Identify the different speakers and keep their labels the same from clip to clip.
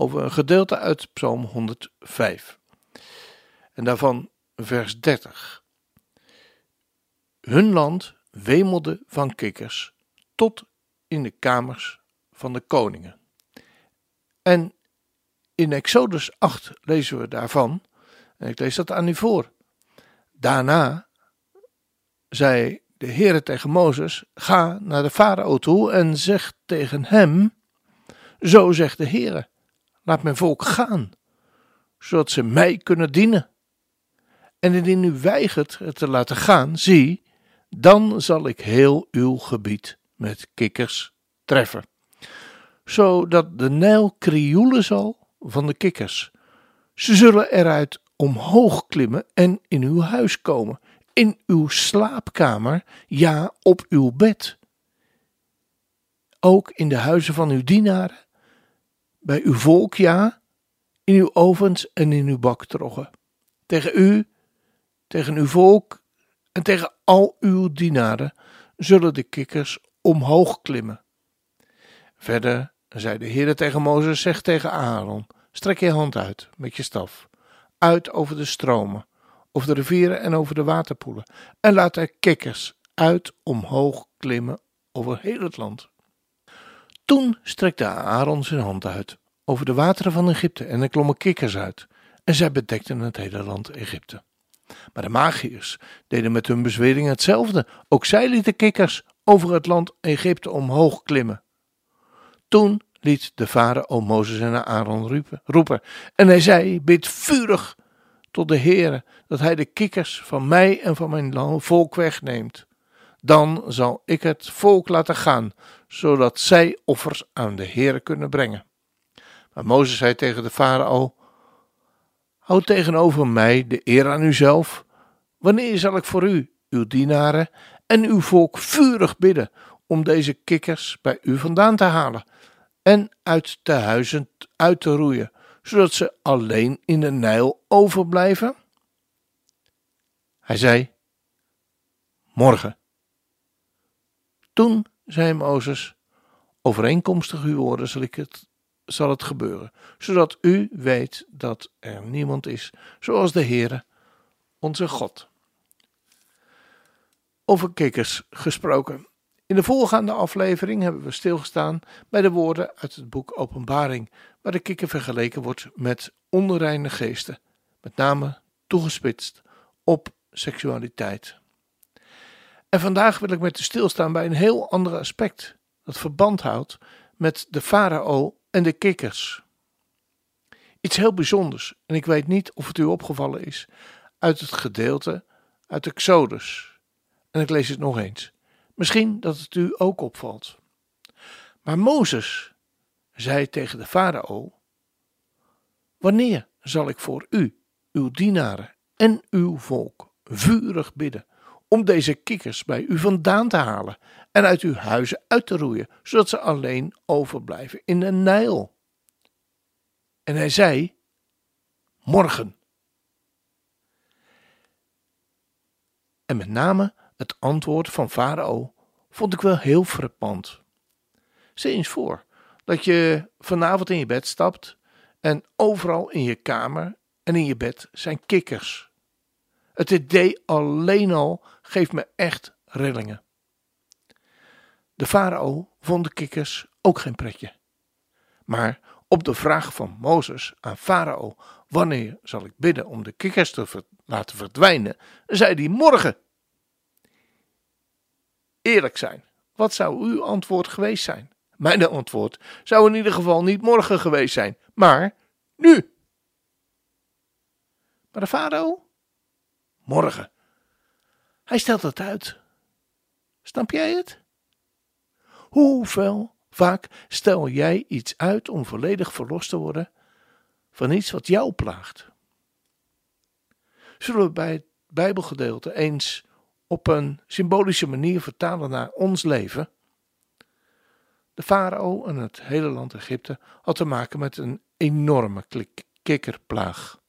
Speaker 1: over een gedeelte uit Psalm 105. En daarvan vers 30. Hun land wemelde van kikkers tot in de kamers van de koningen. En in Exodus 8 lezen we daarvan, en ik lees dat aan u voor. Daarna zei de Heere tegen Mozes: Ga naar de farao toe en zeg tegen hem: Zo zegt de Heere: Laat mijn volk gaan, zodat ze mij kunnen dienen. En indien u weigert het te laten gaan, zie, dan zal ik heel uw gebied met kikkers treffen, zodat de Nijl krioelen zal van de kikkers. Ze zullen eruit omhoog klimmen en in uw huis komen, in uw slaapkamer, ja, op uw bed. Ook in de huizen van uw dienaren, bij uw volk, ja, in uw ovens en in uw baktroggen. Tegen u, tegen uw volk en tegen al uw dienaren zullen de kikkers omhoog klimmen. Verder zei de Heer tegen Mozes, zeg tegen Aaron, strek je hand uit met je staf, uit over de stromen, over de rivieren en over de waterpoelen, en laat er kikkers uit omhoog klimmen over heel het land. Toen strekte Aaron zijn hand uit over de wateren van Egypte en er klommen kikkers uit, en zij bedekten het hele land Egypte. Maar de magiërs deden met hun bezwering hetzelfde. Ook zij lieten kikkers over het land Egypte omhoog klimmen. Toen liet de farao Mozes en Aaron roepen, en hij zei: Bid vurig tot de Heere dat hij de kikkers van mij en van mijn volk wegneemt. Dan zal ik het volk laten gaan, zodat zij offers aan de Heere kunnen brengen. Maar Mozes zei tegen de farao: Houd tegenover mij de eer aan uzelf. Wanneer zal ik voor u, uw dienaren en uw volk vurig bidden om deze kikkers bij u vandaan te halen en uit de huizen uit te roeien, zodat ze alleen in de Nijl overblijven? Hij zei: Morgen. Toen zei Mozes: Overeenkomstig uw woorden zal ik het zal het gebeuren, zodat u weet dat er niemand is zoals de Heere, onze God. Over kikkers gesproken. In de voorgaande aflevering hebben we stilgestaan bij de woorden uit het boek Openbaring, waar de kikker vergeleken wordt met onreine geesten, met name toegespitst op seksualiteit. En vandaag wil ik met u stilstaan bij een heel ander aspect dat verband houdt met de farao en de kikkers. Iets heel bijzonders, en ik weet niet of het u opgevallen is, uit het gedeelte uit Exodus. En ik lees het nog eens. Misschien dat het u ook opvalt. Maar Mozes zei tegen de farao: Wanneer zal ik voor u, uw dienaren en uw volk vurig bidden om deze kikkers bij u vandaan te halen en uit uw huizen uit te roeien, zodat ze alleen overblijven in de Nijl. En hij zei: Morgen. En met name het antwoord van Farao vond ik wel heel frappant. Zie eens voor dat je vanavond in je bed stapt en overal in je kamer en in je bed zijn kikkers. Het idee alleen al geeft me echt rillingen. De farao vond de kikkers ook geen pretje. Maar op de vraag van Mozes aan farao: Wanneer zal ik bidden om de kikkers te laten verdwijnen? zei hij: Morgen. Eerlijk zijn, wat zou uw antwoord geweest zijn? Mijn antwoord zou in ieder geval niet morgen geweest zijn, maar nu. Maar de farao? Morgen. Hij stelt het uit. Snap jij het? Hoeveel vaak stel jij iets uit om volledig verlost te worden, van iets wat jou plaagt. Zullen we bij het Bijbelgedeelte eens op een symbolische manier vertalen naar ons leven? De farao en het hele land Egypte had te maken met een enorme kikkerplaag.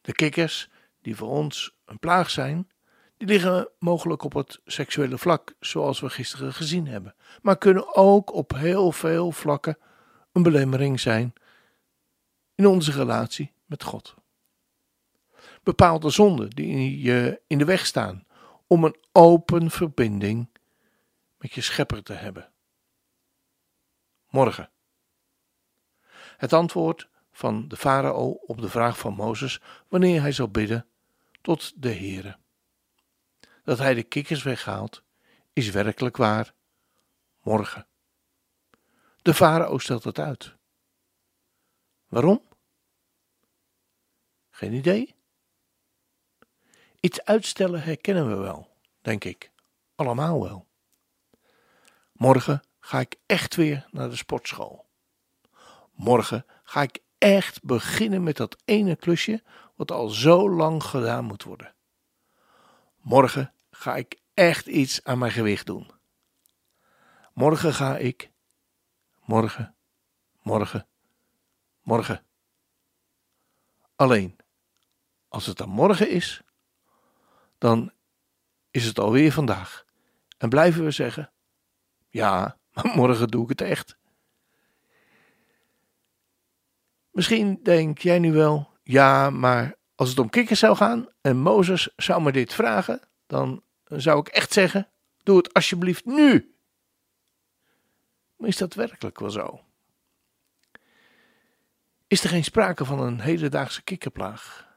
Speaker 1: De kikkers, die voor ons een plaag zijn, die liggen mogelijk op het seksuele vlak, zoals we gisteren gezien hebben, maar kunnen ook op heel veel vlakken een belemmering zijn in onze relatie met God. Bepaalde zonden die je in de weg staan om een open verbinding met je schepper te hebben. Morgen. Het antwoord van de farao op de vraag van Mozes wanneer hij zou bidden tot de Heere. Dat hij de kikkers weghaalt, is werkelijk waar morgen. De farao stelt het uit. Waarom? Geen idee. Iets uitstellen herkennen we wel, denk ik. Allemaal wel. Morgen ga ik echt weer naar de sportschool. Morgen ga ik echt beginnen met dat ene klusje wat al zo lang gedaan moet worden. Morgen ga ik echt iets aan mijn gewicht doen. Morgen ga ik. Morgen, morgen, morgen. Alleen, als het dan morgen is, dan is het alweer vandaag. En blijven we zeggen: Ja, maar morgen doe ik het echt. Misschien denk jij nu wel: Ja, maar als het om kikkers zou gaan en Mozes zou me dit vragen, dan zou ik echt zeggen: Doe het alsjeblieft nu. Maar is dat werkelijk wel zo? Is er geen sprake van een hedendaagse kikkerplaag?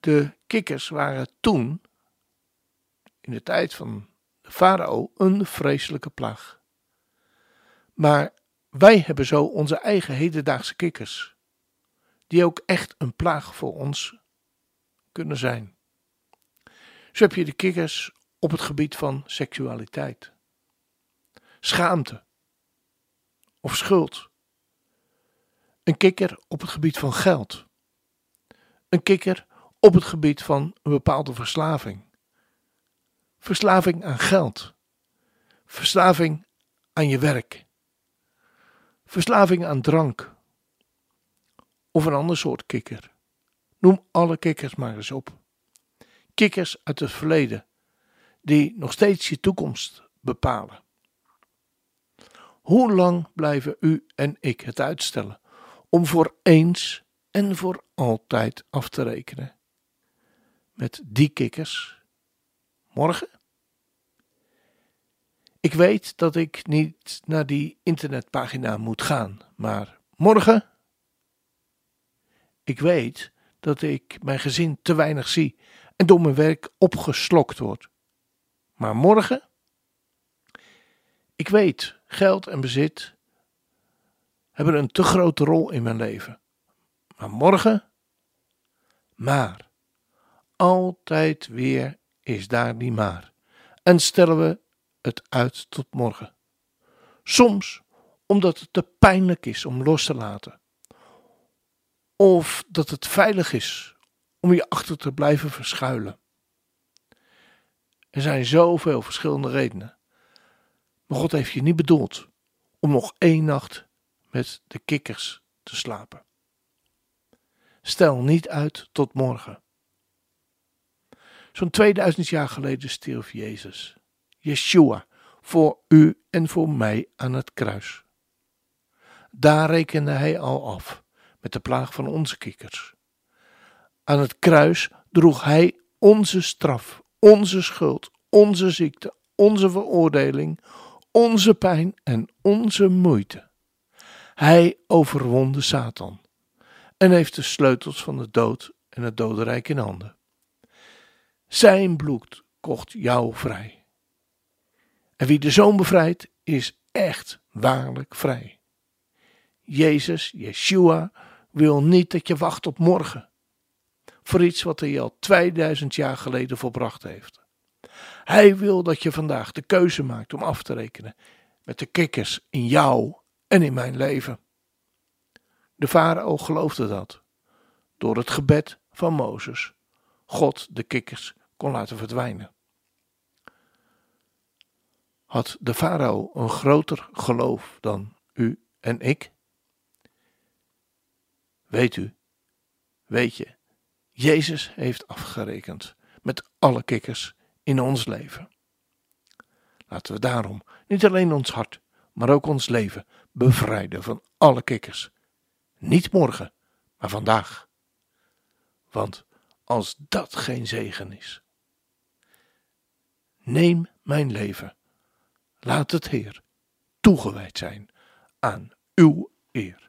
Speaker 1: De kikkers waren toen, in de tijd van de farao, een vreselijke plaag. Maar wij hebben zo onze eigen hedendaagse kikkers, die ook echt een plaag voor ons kunnen zijn. Zo heb je de kikkers op het gebied van seksualiteit, schaamte of schuld. Een kikker op het gebied van geld. Een kikker op het gebied van een bepaalde verslaving. Verslaving aan geld. Verslaving aan je werk. Verslaving aan drank. Of een ander soort kikker. Noem alle kikkers maar eens op. Kikkers uit het verleden, die nog steeds je toekomst bepalen. Hoe lang blijven u en ik het uitstellen om voor eens en voor altijd af te rekenen met die kikkers morgen? Ik weet dat ik niet naar die internetpagina moet gaan, maar morgen? Ik weet dat ik mijn gezin te weinig zie en door mijn werk opgeslokt word. Maar morgen? Ik weet, geld en bezit hebben een te grote rol in mijn leven. Maar morgen? Maar altijd weer is daar die maar. En stellen we het uit tot morgen. Soms omdat het te pijnlijk is om los te laten. Of dat het veilig is om je achter te blijven verschuilen. Er zijn zoveel verschillende redenen. Maar God heeft je niet bedoeld om nog één nacht met de kikkers te slapen. Stel niet uit tot morgen. Zo'n 2000 jaar geleden stierf Jezus, Yeshua, voor u en voor mij aan het kruis. Daar rekende hij al af met de plaag van onze kikkers. Aan het kruis droeg hij onze straf, onze schuld, onze ziekte, onze veroordeling, onze pijn en onze moeite. Hij overwon Satan en heeft de sleutels van de dood en het dodenrijk in handen. Zijn bloed kocht jou vrij. En wie de zoon bevrijdt, is echt waarlijk vrij. Jezus, Yeshua, wil niet dat je wacht op morgen. Voor iets wat hij al 2000 jaar geleden volbracht heeft. Hij wil dat je vandaag de keuze maakt om af te rekenen met de kikkers in jou en in mijn leven. De farao geloofde dat. Door het gebed van Mozes God de kikkers kon laten verdwijnen. Had de farao een groter geloof dan u en ik? Weet u, weet je, Jezus heeft afgerekend met alle kikkers in ons leven. Laten we daarom niet alleen ons hart, maar ook ons leven bevrijden van alle kikkers. Niet morgen, maar vandaag. Want als dat geen zegen is. Neem mijn leven. Laat het Heer toegewijd zijn aan uw eer.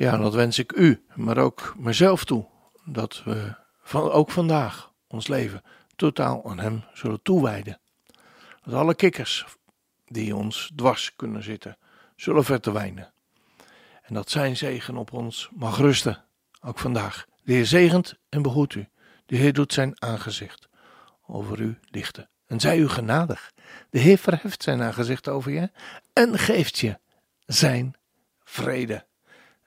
Speaker 1: Ja, dat wens ik u, maar ook mezelf toe. Dat we van, ook vandaag ons leven totaal aan Hem zullen toewijden. Dat alle kikkers die ons dwars kunnen zitten, zullen verdwijnen. En dat Zijn zegen op ons mag rusten, ook vandaag. De Heer zegent en behoedt u. De Heer doet Zijn aangezicht over u lichten. En zij u genadig. De Heer verheft Zijn aangezicht over je en geeft je Zijn vrede